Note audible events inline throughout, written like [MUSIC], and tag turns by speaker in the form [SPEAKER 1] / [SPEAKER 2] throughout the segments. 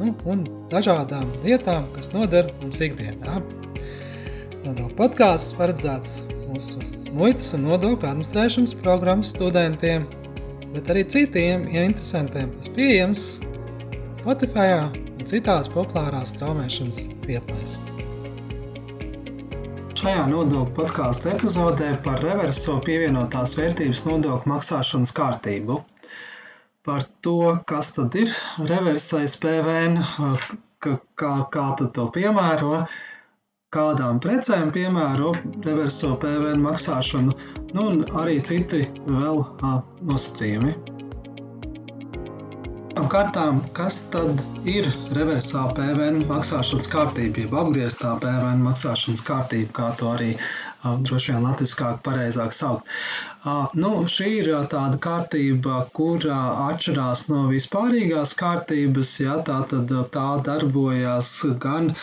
[SPEAKER 1] nu, un dažādām lietām, kas noder mums ikdienā. Nodokļu podkāsts paredzēts mūsu muitas un nodokļu administrēšanas programmas studentiem, bet arī citiem ja interesantiem. Tas pieejams Spotify un citās populārās straumēšanas vietnēs.
[SPEAKER 2] Šajā nodokļu podkāstu epizodē par reverso pievienotās vērtības nodokļu maksāšanas kārtību par to, kas tad ir reversais PVN, kā, kā tad to piemēro, kādām precēm piemēro reverso PVN maksāšanu, nu un arī citi vēl nosacījumi. Kārtām, kas tad ir reversā PVN maksāšanas kārtība, jeb apgrieztā PVN maksāšanas kārtība, kā to arī droši vien latviskāk pareizāk saukt. Nu, šī ir tāda kārtība, kur atšķirās no vispārīgās kārtības, ja tā tad tā darbojas gan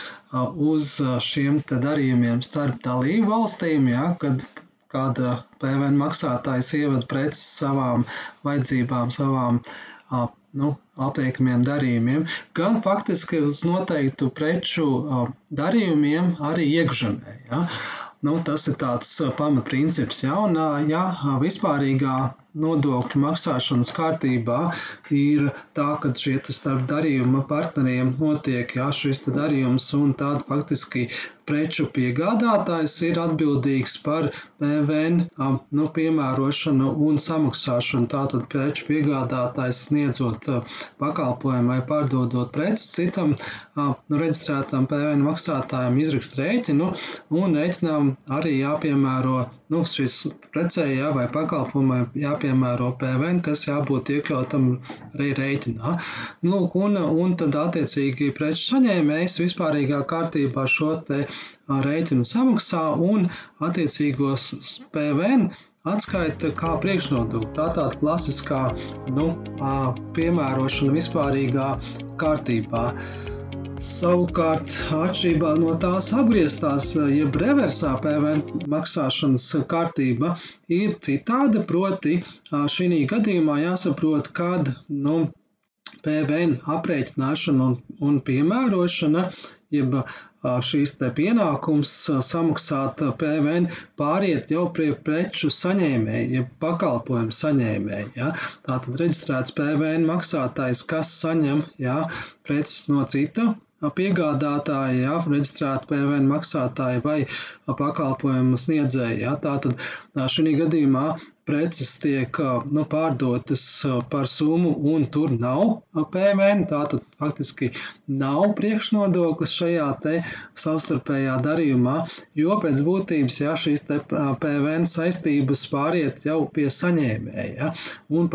[SPEAKER 2] uz šiem darījumiem starp dalību valstīm, ja, kad kāda PVN maksātājs ievada preces savām vajadzībām, savām nu, apliekamiem darījumiem, gan faktiski uz noteiktu preču darījumiem arī iekšzemē. Ja? Nu, tas ir tāds pamatprincips. Ja, un, ja vispārīgā nodokļu maksāšanas kārtībā ir tā, ka šie starp darījuma partneriem notiek ja, šis darījums, un tāda faktiski preču piegādātājs ir atbildīgs par PVN nu, piemērošanu un samaksāšanu. Tātad preču piegādātājs sniedzot pakalpojumu vai pārdodot preces citam nu, reģistrētam PVN maksātājam izrakst rēķinu un rēķinām arī jāpiemēro nu, šis precēji jā, vai pakalpojumai jāpiemēro PVN, kas jābūt iekļautam arī rēķinā. Nu, un, un tad attiecīgi preču saņēmējs vispārīgā kārtībā šo te rēķinu samaksā un attiecīgos PVN atskaita kā priekšnodokli. Tā tāda klasiskā nu, piemērošana vispārīgā kārtībā. Savukārt, atšķirībā no tās apgrieztās, jeb reversā PVN maksāšanas kārtība ir citāda. Proti, šī gadījumā jāsaprot, kad nu, PVN aprēķināšana un, un piemērošana, jeb šīs pienākums samaksāt PVN pāriet jau pie preču saņēmēja, jeb pakalpojumu saņēmēja. Ja? Tātad reģistrēts PVN maksātājs, kas saņem ja, preces no cita piegādātāji, ja, reģistrēti PVN maksātāji vai pakalpojumu sniedzēji. Ja. Tātad šī gadījumā preces tiek nu, pārdotas par summu, un tur nav PVN. Tātad faktiski nav priekšnodoklis šajā savstarpējā darījumā, jo pēc būtības ja, šīs PVN saistības pāriet jau pie saņēmēja. Ja, un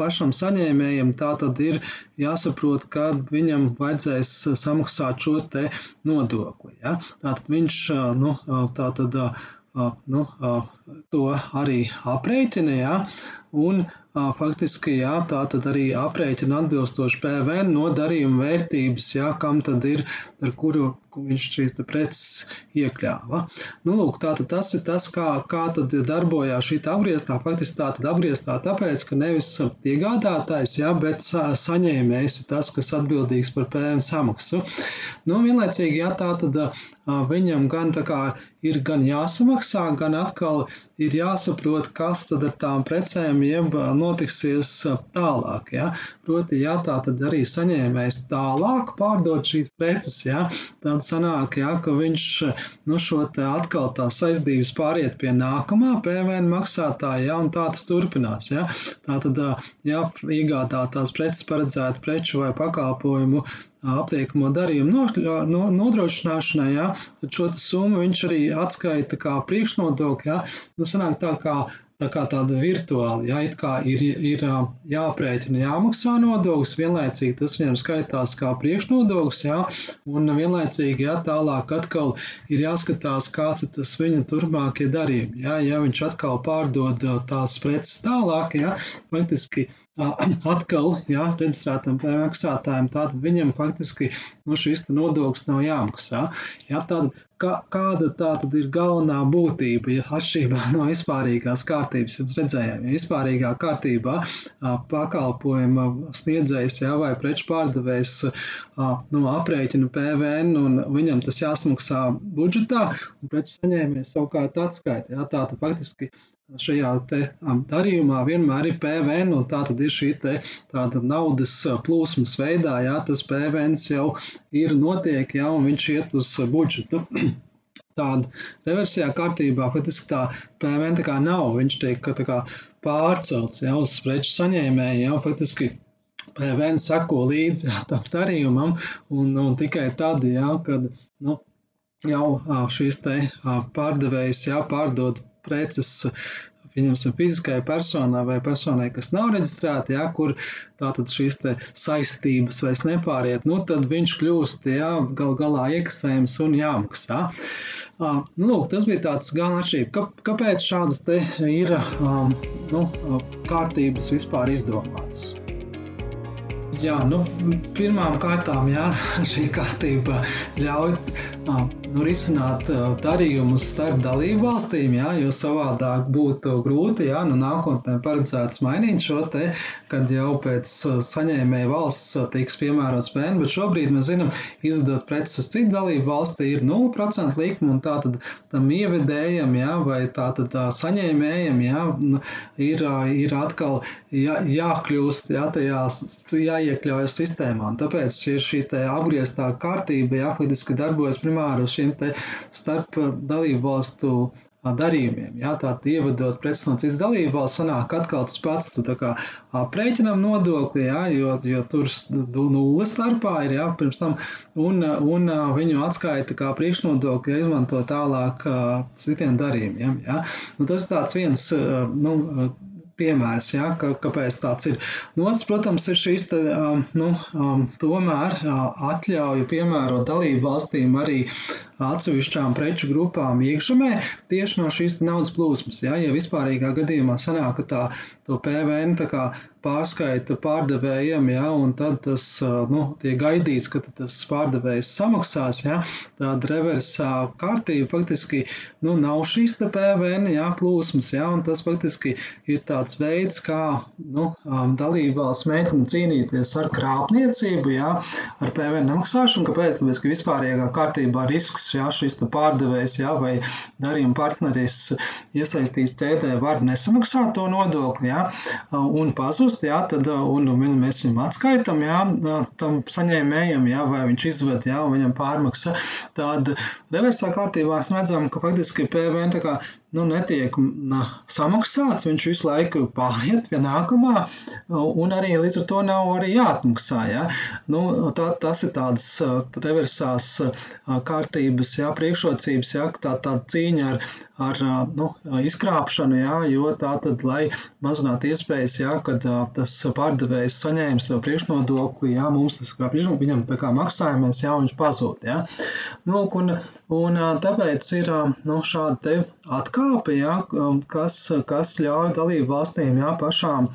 [SPEAKER 2] pašam saņēmējam tā tad ir jāsaprot, kad viņam vajadzēs samaksāt šo te nodokli. Ja? Tātad viņš nu, tā tad, nu, to arī aprēķina, ja? un faktiski jā, tā tad arī aprēķina atbilstoši PVN no darījuma vērtības, jā, kam tad ir, ar kuru viņš šīs preces iekļāva. Nu, lūk, tātad tas ir tas, kā, kā tad darbojās šī apgrieztā, faktiski tā tad apgrieztā tāpēc, ka nevis piegādātājs, jā, bet saņēmējs ir tas, kas atbildīgs par PVN samaksu. Nu, vienlaicīgi, jā, tā tad viņam gan tā kā ir gan jāsamaksā, gan atkal ir jāsaprot, kas tad ar tām precēm jeb notiksies tālāk. Ja? Proti, ja tā tad arī saņēmējs tālāk pārdot šīs preces, ja? tad sanāk, ja, ka viņš nu, šo te atkal tās saistības pāriet pie nākamā PVN maksātāja, ja? un tā tas turpinās. Ja? Tā tad, ja iegādātās preces paredzētu preču vai pakalpojumu apliekamo darījumu nodrošināšanai, ja, tad šo summu viņš arī atskaita kā priekšnodokli. Ja. Nu, sanāk tā kā tā kā tāda virtuāli, ja it kā ir, ir jāprēķina, jāmaksā nodoklis, vienlaicīgi tas viņam skaitās kā priekšnodoklis, ja, un vienlaicīgi, ja tālāk atkal ir jāskatās, kāds ir tas viņa turpmākie darījumi, ja, ja viņš atkal pārdod tās preces tālāk, ja, faktiski [CLEARS THROAT] atkal ja, reģistrētam maksātājiem, tātad viņam faktiski nu, šis nodoklis nav jāmaksā. Ja, tātad, kā, kāda tā tad ir galvenā būtība, ja atšķirībā no vispārīgās kārtības, jums redzējām, ja vispārīgā kārtībā pakalpojuma sniedzējs ja, vai preču pārdevējs nu, aprēķina PVN un viņam tas jāsamaksā budžetā, un preču saņēmējs savukārt atskaita. Ja, tātad faktiski šajā darījumā vienmēr ir PVN, un tā tad ir šī te, tāda naudas plūsmas veidā, jā, tas PVN jau ir notiek, jā, un viņš iet uz budžetu. [CLEARS THROAT] Tāda reversijā kārtībā faktiski tā PVN tā kā nav, viņš tiek tā kā pārcelts, jā, uz preču saņēmēju, jā, faktiski PVN sako līdzi jā, tam darījumam, un, un tikai tad, jā, kad, nu, jau šīs te pārdevējs, jā, pārdod preces pieņemsim, fiziskai personai vai personai, kas nav reģistrēta, ja, kur tātad šīs saistības vairs nepāriet, nu, tad viņš kļūst ja, gal galā iekasējums un jāmaksā. Uh, nu, lūk, tas bija tāds gan atšķirība. Kā, kāpēc šādas te ir um, nu, kārtības vispār izdomātas? Jā, nu, pirmām kārtām jā, [LAUGHS] šī kārtība ļauj nu, risināt darījumus starp dalību valstīm, jā, jo savādāk būtu grūti. Jā, nu, nākotnē paredzēts mainīt šo te, kad jau pēc saņēmēja valsts tiks piemērots PN, bet šobrīd mēs zinām, izvedot preces uz citu dalību valsti ir 0% likme, un tātad tam ievedējam, jā, vai tātad tā saņēmējam, jā, ir, ir atkal jā, jākļūst, jā, tajā, jāiekļaujas sistēmā, un tāpēc ir šī te apgrieztā kārtība, jā, faktiski darbojas primāri uz šī šiem starp dalību valstu darījumiem. Jā, tātad ievedot preces no citas dalību valsts, sanāk atkal tas pats, tu kā aprēķinām nodokli, jā, jo, jo tur nulle starpā ir, jā, pirms tam, un, un viņu atskaita kā priekšnodokli, ja izmanto tālāk citiem darījumiem, jā. Nu, tas tāds viens, nu, piemērs, ja, ka, kāpēc tāds ir. Nu, otrs, protams, ir šīs te, nu, tomēr atļauju piemērot dalību valstīm arī atsevišķām preču grupām iekšzemē tieši no šīs naudas plūsmas. Ja, ja vispārīgā gadījumā sanāk, ka tā, PVN tā kā pārskaita pārdevējiem, ja, un tad tas nu, tiek gaidīts, ka tas pārdevējs samaksās, ja, tāda reversā kārtība faktiski nu, nav šīs PVN ja, plūsmas, ja, un tas faktiski ir tāds veids, kā nu, dalībvalsts mēģina cīnīties ar krāpniecību, ja, ar PVN nemaksāšanu, kāpēc? Tāpēc, ka vispārīgā kārtībā risks, ja šis pārdevējs ja, vai darījuma partneris iesaistīts ķēdē var nesamaksāt to nodokli ja, un pazust, kļūst, jā, tad un mēs viņam atskaitam, jā, tam saņēmējam, jā, vai viņš izved, jā, un viņam pārmaksa. Tad reversā kārtībā mēs redzam, ka faktiski PVN tā kā nu, netiek na, samaksāts, viņš visu laiku pāriet pie nākamā, un arī līdz ar to nav arī jāatmaksā. Ja? Nu, tā, tas ir tāds reversās kārtības jā, priekšrocības, jā, tā, tā cīņa ar, ar nu, izkrāpšanu, jā, jo tā tad, lai mazinātu iespējas, jā, kad tas pārdevējs saņēmis to priekšnodokli, jā, mums tas kā viņam tā kā maksājamies, jā, viņš pazūd, jā. Nu, un, un tāpēc ir nu, šāda te atkāpa pakāpe, ja, kas, kas ļauj dalību valstīm ja, pašām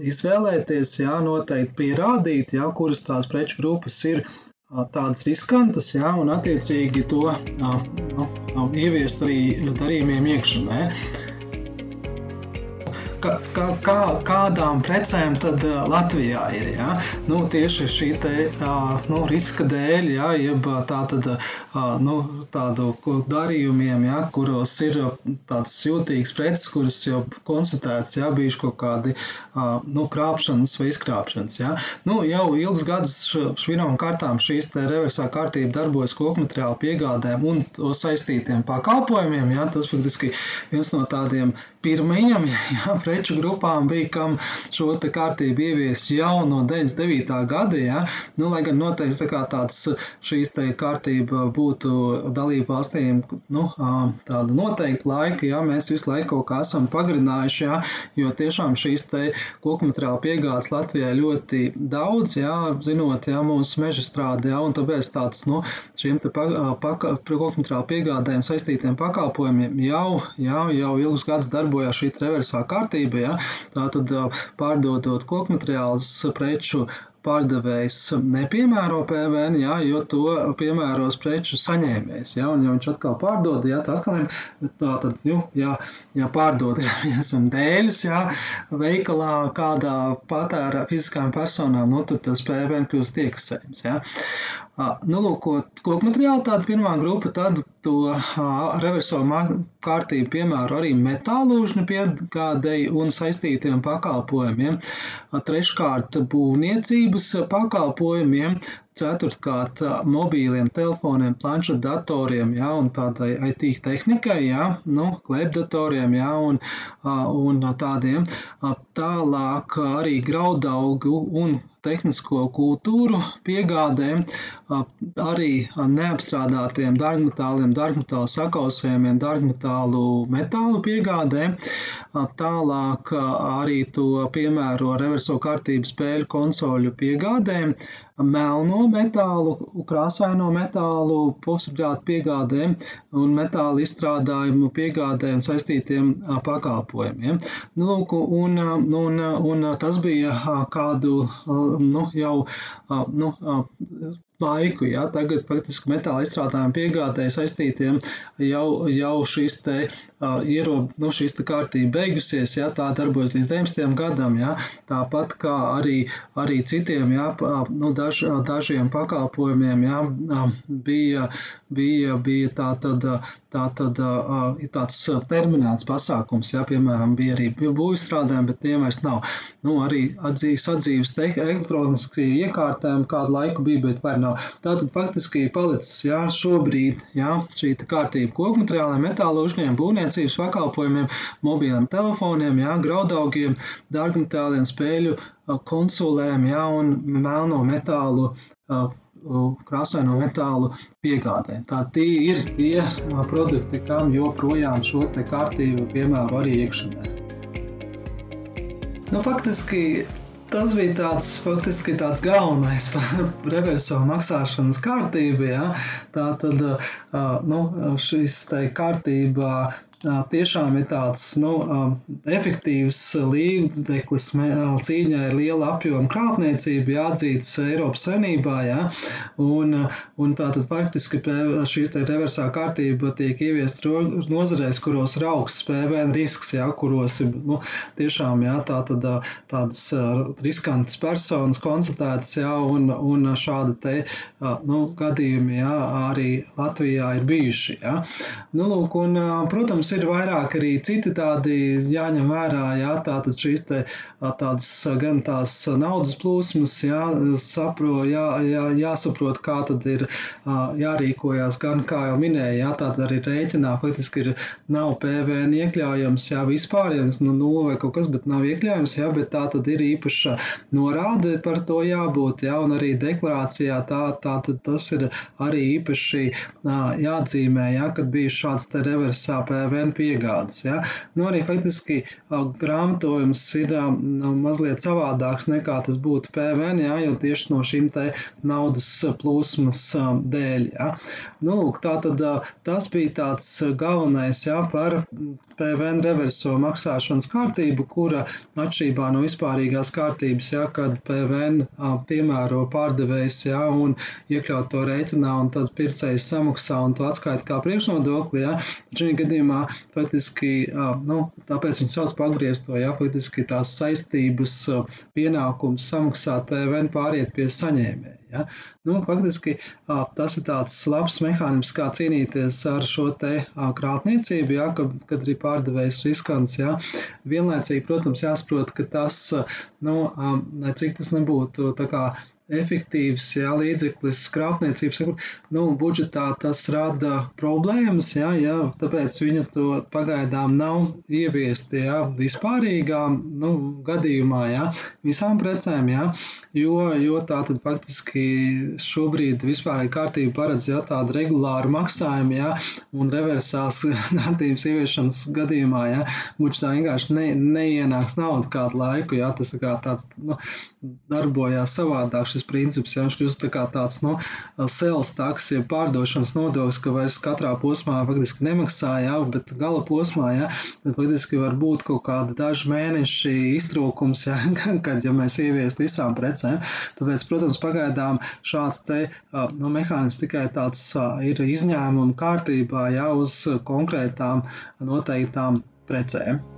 [SPEAKER 2] izvēlēties, ja, noteikti pierādīt, ja, kuras tās preču grupas ir tādas riskantas, ja, un attiecīgi to nu, ieviest arī darījumiem iekšā ka, ka, kā, kādām precēm tad Latvijā ir. Ja? Nu, tieši šī te, nu, riska dēļ, ja? jeb tā tad, nu, tādu darījumiem, ja? kuros ir tāds jūtīgs preces, kuras jau konstatēts, ja? bijuši kaut kādi nu, krāpšanas vai izkrāpšanas. Ja? Nu, jau ilgus gadus švirām kārtām šīs te reversā kārtība darbojas kokmateriālu piegādēm un to saistītiem pakalpojumiem. Ja? Tas faktiski viens no tādiem pirmajiem [LAUGHS] ja, preču grupām bija, kam šo te kārtību ievies jau no 99. gada, ja? nu, lai gan noteikti tā kā tāds šīs te kārtība būtu dalību valstīm, nu, tāda noteikta laika, ja mēs visu laiku kaut kā esam pagarinājuši, ja? jo tiešām šīs te koku materiāla piegādes Latvijai ļoti daudz, ja? zinot, ja mūsu meža strāde, ja? un tāpēc tāds, nu, šiem te koku materiāla piegādēm saistītiem pakalpojumiem jau, jau, jau ilgus gadus darbojās šī reversā kārtība, ja? tātad pārdodot koku materiālus preču pārdevējs nepiemēro PVN, jā, jo to piemēros preču saņēmējs. Jā, un ja viņš atkal pārdod, jā, tad atkal ir tā, tad, nu, jā, ja pārdod, piemēram, dēļus, jā, veikalā kādā patēra fiziskām personām, nu, tad tas PVN kļūst iekasējums, jā. Nu, lūk, koku materiāli tāda pirmā grupa, tad to reverso kārtību piemēro arī metālūžņu piegādēji un saistītiem pakalpojumiem. Treškārt būvniecības pakalpojumiem, ceturtkārt mobīliem telefoniem, planšetdatoriem, ja, un tādai IT tehnikai, ja, nu, klēpdatoriem, ja, un, un tādiem. Tālāk arī graudaugu un tehnisko kultūru piegādēm, arī neapstrādātiem dārgmetāliem, dārgmetālu sakausējumiem, dārgmetālu metālu piegādēm. Tālāk arī to piemēro reverso kārtību spēļu konsoļu piegādēm, melno metālu, krāsaino metālu, pusapģētu piegādēm un metāla izstrādājumu piegādēm saistītiem pakalpojumiem. Nu, lūk, un, un, un tas bija kādu nu, jau nu, laiku. Ja? Tagad faktiski metāla izstrādājuma piegādēji saistītiem jau, jau šīs te uh, ierob, nu, šīs te kārtība beigusies, ja? tā darbojas līdz 19. gadam. Ja? Tāpat kā arī, arī citiem ja? nu, daž, dažiem pakalpojumiem ja? bija, bija, bija tā tad. Tā tad ir tāds terminēts pasākums, ja, piemēram, bija arī būvstrādājumi, bet tiem vairs nav. Nu, arī atzīves, atzīves elektroniski iekārtēm kādu laiku bija, bet vairs nav. Tātad faktiski palicis, jā, šobrīd, jā, šī kārtība kokmateriāliem, metāla uzņēmumiem, būvniecības pakalpojumiem, mobiliem telefoniem, jā, graudaugiem, dārgmetāliem, spēļu konsolēm, jā, un melno metālu krāsaino metālu piegādēm. Tā tie ir tie produkti, kam joprojām šo te kārtību piemēro arī iekšēnē. Nu, faktiski tas bija tāds, faktiski tāds galvenais [LAUGHS] reverso maksāšanas kārtība. Ja? Tā tad nu, šis te kārtība tiešām ir tāds nu, efektīvs līdzeklis cīņai ar lielu apjomu krāpniecību, jāatzīts Eiropas Savienībā. Ja? Un, un tātad faktiski šī reversā kārtība tiek ieviest nozarēs, kuros ir augsts PVN risks, ja? kuros ir nu, tiešām ja? tātad, tādas riskantas personas konstatētas, ja? un, un šādi te, nu, gadījumi ja? arī Latvijā ir bijuši. Ja? Nu, lūk, un, protams, Protams, ir vairāk arī citi tādi jāņem vērā, jā, tātad šīs te tādas gan tās naudas plūsmas, jā, sapro, jā, jā, jāsaprot, kā tad ir jārīkojās, gan kā jau minēja, jā, tātad arī rēķinā faktiski ir nav PVN iekļaujams, jā, vispārējums, nu, nulle vai kaut kas, bet nav iekļaujams, jā, bet tā tad ir īpaša norāde par to jābūt, jā, un arī deklarācijā tā, tā tad tas ir arī īpaši jāatzīmē, jā, kad bija šāds te reversā PVN PVN piegādes. Ja? Nu, arī faktiski grāmatojums ir mazliet savādāks nekā tas būtu PVN, ja? jo tieši no šīm naudas plūsmas dēļ. Ja? Nu, lūk, tā tad tas bija tāds galvenais ja, par PVN reverso maksāšanas kārtību, kura atšķirībā no vispārīgās kārtības, ja, kad PVN piemēro pārdevējs ja, un iekļaut to reitinā un tad pircējs samaksā un to atskaita kā priekšnodokli. Ja. Šī gadījumā faktiski, nu, tāpēc viņi sauc par apgriezto, ja faktiski tās saistības pienākums samaksāt PVN pāriet pie saņēmēja. Ja? Nu, faktiski tas ir tāds labs mehānisms, kā cīnīties ar šo te krāpniecību, ja? kad, kad arī pārdevējs riskants. Ja? Vienlaicīgi, protams, jāsaprot, ka tas nu, cik tas nebūtu tā kā efektīvs jā, līdzeklis krāpniecības nu, budžetā, tas rada problēmas, jā, jā, tāpēc viņa to pagaidām nav ieviesti jā, vispārīgā nu, gadījumā, jā, visām precēm, jā, jo, jo tā tad faktiski šobrīd vispārēja kārtība paredz jā, tādu regulāru maksājumu, jā, un reversās [LAUGHS] kārtības ieviešanas gadījumā, jā, budžetā vienkārši ne, neienāks nauda kādu laiku, jā, tas tā kā tāds, nu, darbojās savādāk šis princips, ja viņš kļūst tā kā tāds, nu, sales taks, ja pārdošanas nodoklis, ka vairs katrā posmā faktiski nemaksā, jā, bet gala posmā, jā, tad faktiski var būt kaut kāda daži mēneši iztrūkums, jā, [LAUGHS] kad, ja mēs ieviestu visām precēm, tāpēc, protams, pagaidām šāds te, nu, mehānisms tikai tāds ir izņēmuma kārtībā, jā, uz konkrētām noteiktām precēm.